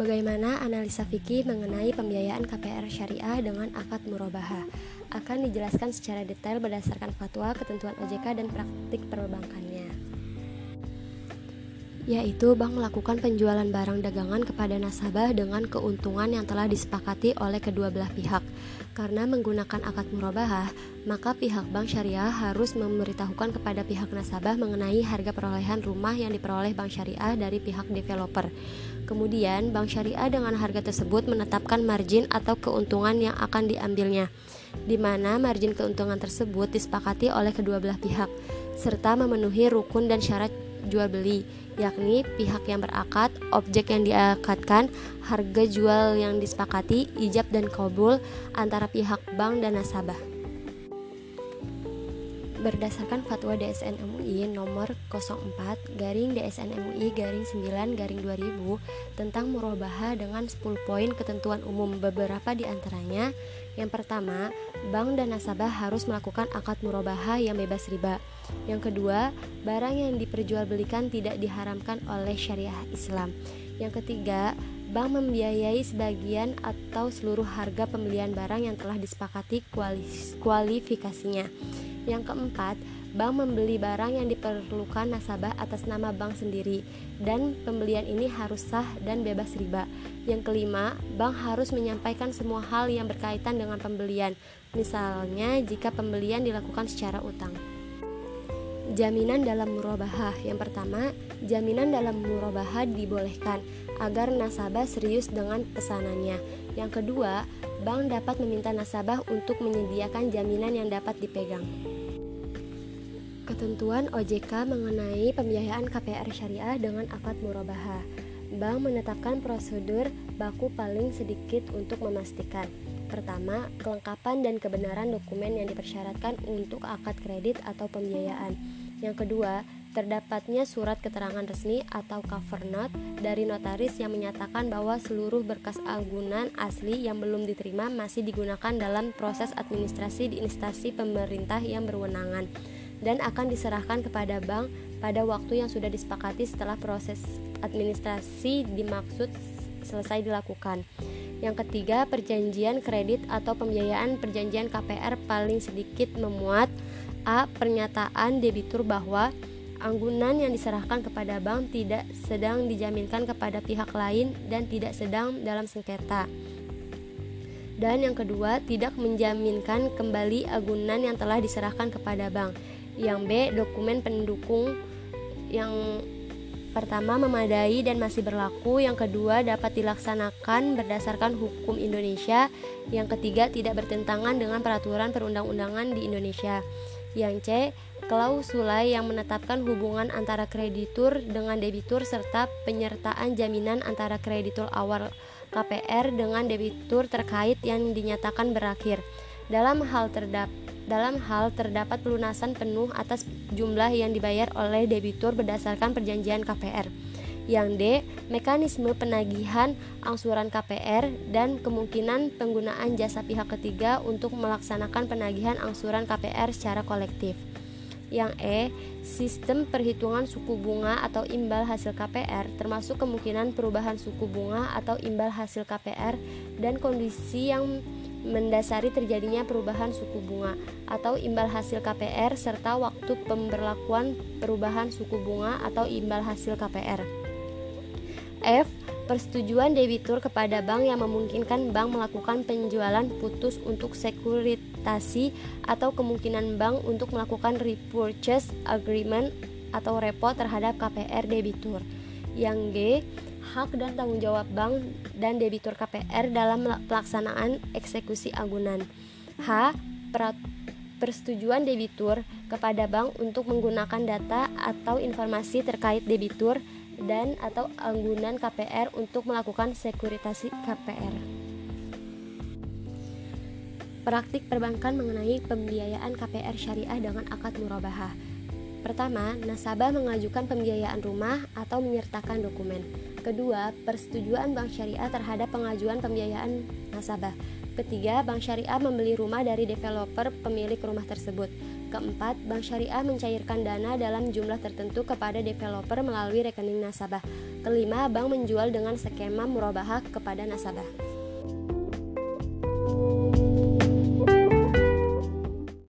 Bagaimana analisa fikih mengenai pembiayaan KPR syariah dengan akad murabahah akan dijelaskan secara detail berdasarkan fatwa, ketentuan OJK dan praktik perbankannya. Yaitu bank melakukan penjualan barang dagangan kepada nasabah dengan keuntungan yang telah disepakati oleh kedua belah pihak. Karena menggunakan akad murabahah, maka pihak bank syariah harus memberitahukan kepada pihak nasabah mengenai harga perolehan rumah yang diperoleh bank syariah dari pihak developer. Kemudian, bank syariah dengan harga tersebut menetapkan margin atau keuntungan yang akan diambilnya, di mana margin keuntungan tersebut disepakati oleh kedua belah pihak, serta memenuhi rukun dan syarat jual beli, yakni pihak yang berakad, objek yang diakadkan, harga jual yang disepakati, ijab dan kabul antara pihak bank dan nasabah berdasarkan fatwa DSN MUI nomor 04 garing DSN MUI garing 9 garing 2000 tentang murabaha dengan 10 poin ketentuan umum beberapa di antaranya yang pertama, bank dan nasabah harus melakukan akad murabaha yang bebas riba. Yang kedua, barang yang diperjualbelikan tidak diharamkan oleh syariah Islam. Yang ketiga, bank membiayai sebagian atau seluruh harga pembelian barang yang telah disepakati kualifikasinya. Yang keempat, bank membeli barang yang diperlukan nasabah atas nama bank sendiri dan pembelian ini harus sah dan bebas riba. Yang kelima, bank harus menyampaikan semua hal yang berkaitan dengan pembelian, misalnya jika pembelian dilakukan secara utang. Jaminan dalam murabahah Yang pertama, jaminan dalam murabahah dibolehkan agar nasabah serius dengan pesanannya. Yang kedua, bank dapat meminta nasabah untuk menyediakan jaminan yang dapat dipegang. Ketentuan OJK mengenai pembiayaan KPR syariah dengan akad murabaha. Bank menetapkan prosedur baku paling sedikit untuk memastikan Pertama, kelengkapan dan kebenaran dokumen yang dipersyaratkan untuk akad kredit atau pembiayaan. Yang kedua, terdapatnya surat keterangan resmi atau cover note dari notaris yang menyatakan bahwa seluruh berkas agunan asli yang belum diterima masih digunakan dalam proses administrasi di instansi pemerintah yang berwenangan dan akan diserahkan kepada bank pada waktu yang sudah disepakati setelah proses administrasi dimaksud selesai dilakukan. Yang ketiga, perjanjian kredit atau pembiayaan perjanjian KPR paling sedikit memuat A. Pernyataan debitur bahwa anggunan yang diserahkan kepada bank tidak sedang dijaminkan kepada pihak lain dan tidak sedang dalam sengketa. Dan yang kedua, tidak menjaminkan kembali agunan yang telah diserahkan kepada bank. Yang B, dokumen pendukung yang pertama memadai dan masih berlaku, yang kedua dapat dilaksanakan berdasarkan hukum Indonesia, yang ketiga tidak bertentangan dengan peraturan perundang-undangan di Indonesia. Yang C, klausula yang menetapkan hubungan antara kreditur dengan debitur serta penyertaan jaminan antara kreditur awal KPR dengan debitur terkait yang dinyatakan berakhir. Dalam hal terdapat dalam hal terdapat pelunasan penuh atas jumlah yang dibayar oleh debitur berdasarkan perjanjian KPR. Yang D, mekanisme penagihan angsuran KPR dan kemungkinan penggunaan jasa pihak ketiga untuk melaksanakan penagihan angsuran KPR secara kolektif. Yang E, sistem perhitungan suku bunga atau imbal hasil KPR termasuk kemungkinan perubahan suku bunga atau imbal hasil KPR dan kondisi yang mendasari terjadinya perubahan suku bunga atau imbal hasil KPR serta waktu pemberlakuan perubahan suku bunga atau imbal hasil KPR. F. Persetujuan debitur kepada bank yang memungkinkan bank melakukan penjualan putus untuk sekuritasi atau kemungkinan bank untuk melakukan repurchase agreement atau repo terhadap KPR debitur. Yang G hak dan tanggung jawab bank dan debitur KPR dalam pelaksanaan eksekusi agunan. H. Persetujuan debitur kepada bank untuk menggunakan data atau informasi terkait debitur dan atau anggunan KPR untuk melakukan sekuritasi KPR. Praktik perbankan mengenai pembiayaan KPR syariah dengan akad murabahah. Pertama, nasabah mengajukan pembiayaan rumah atau menyertakan dokumen. Kedua, persetujuan bank syariah terhadap pengajuan pembiayaan nasabah. Ketiga, bank syariah membeli rumah dari developer pemilik rumah tersebut. Keempat, bank syariah mencairkan dana dalam jumlah tertentu kepada developer melalui rekening nasabah. Kelima, bank menjual dengan skema murabahah kepada nasabah.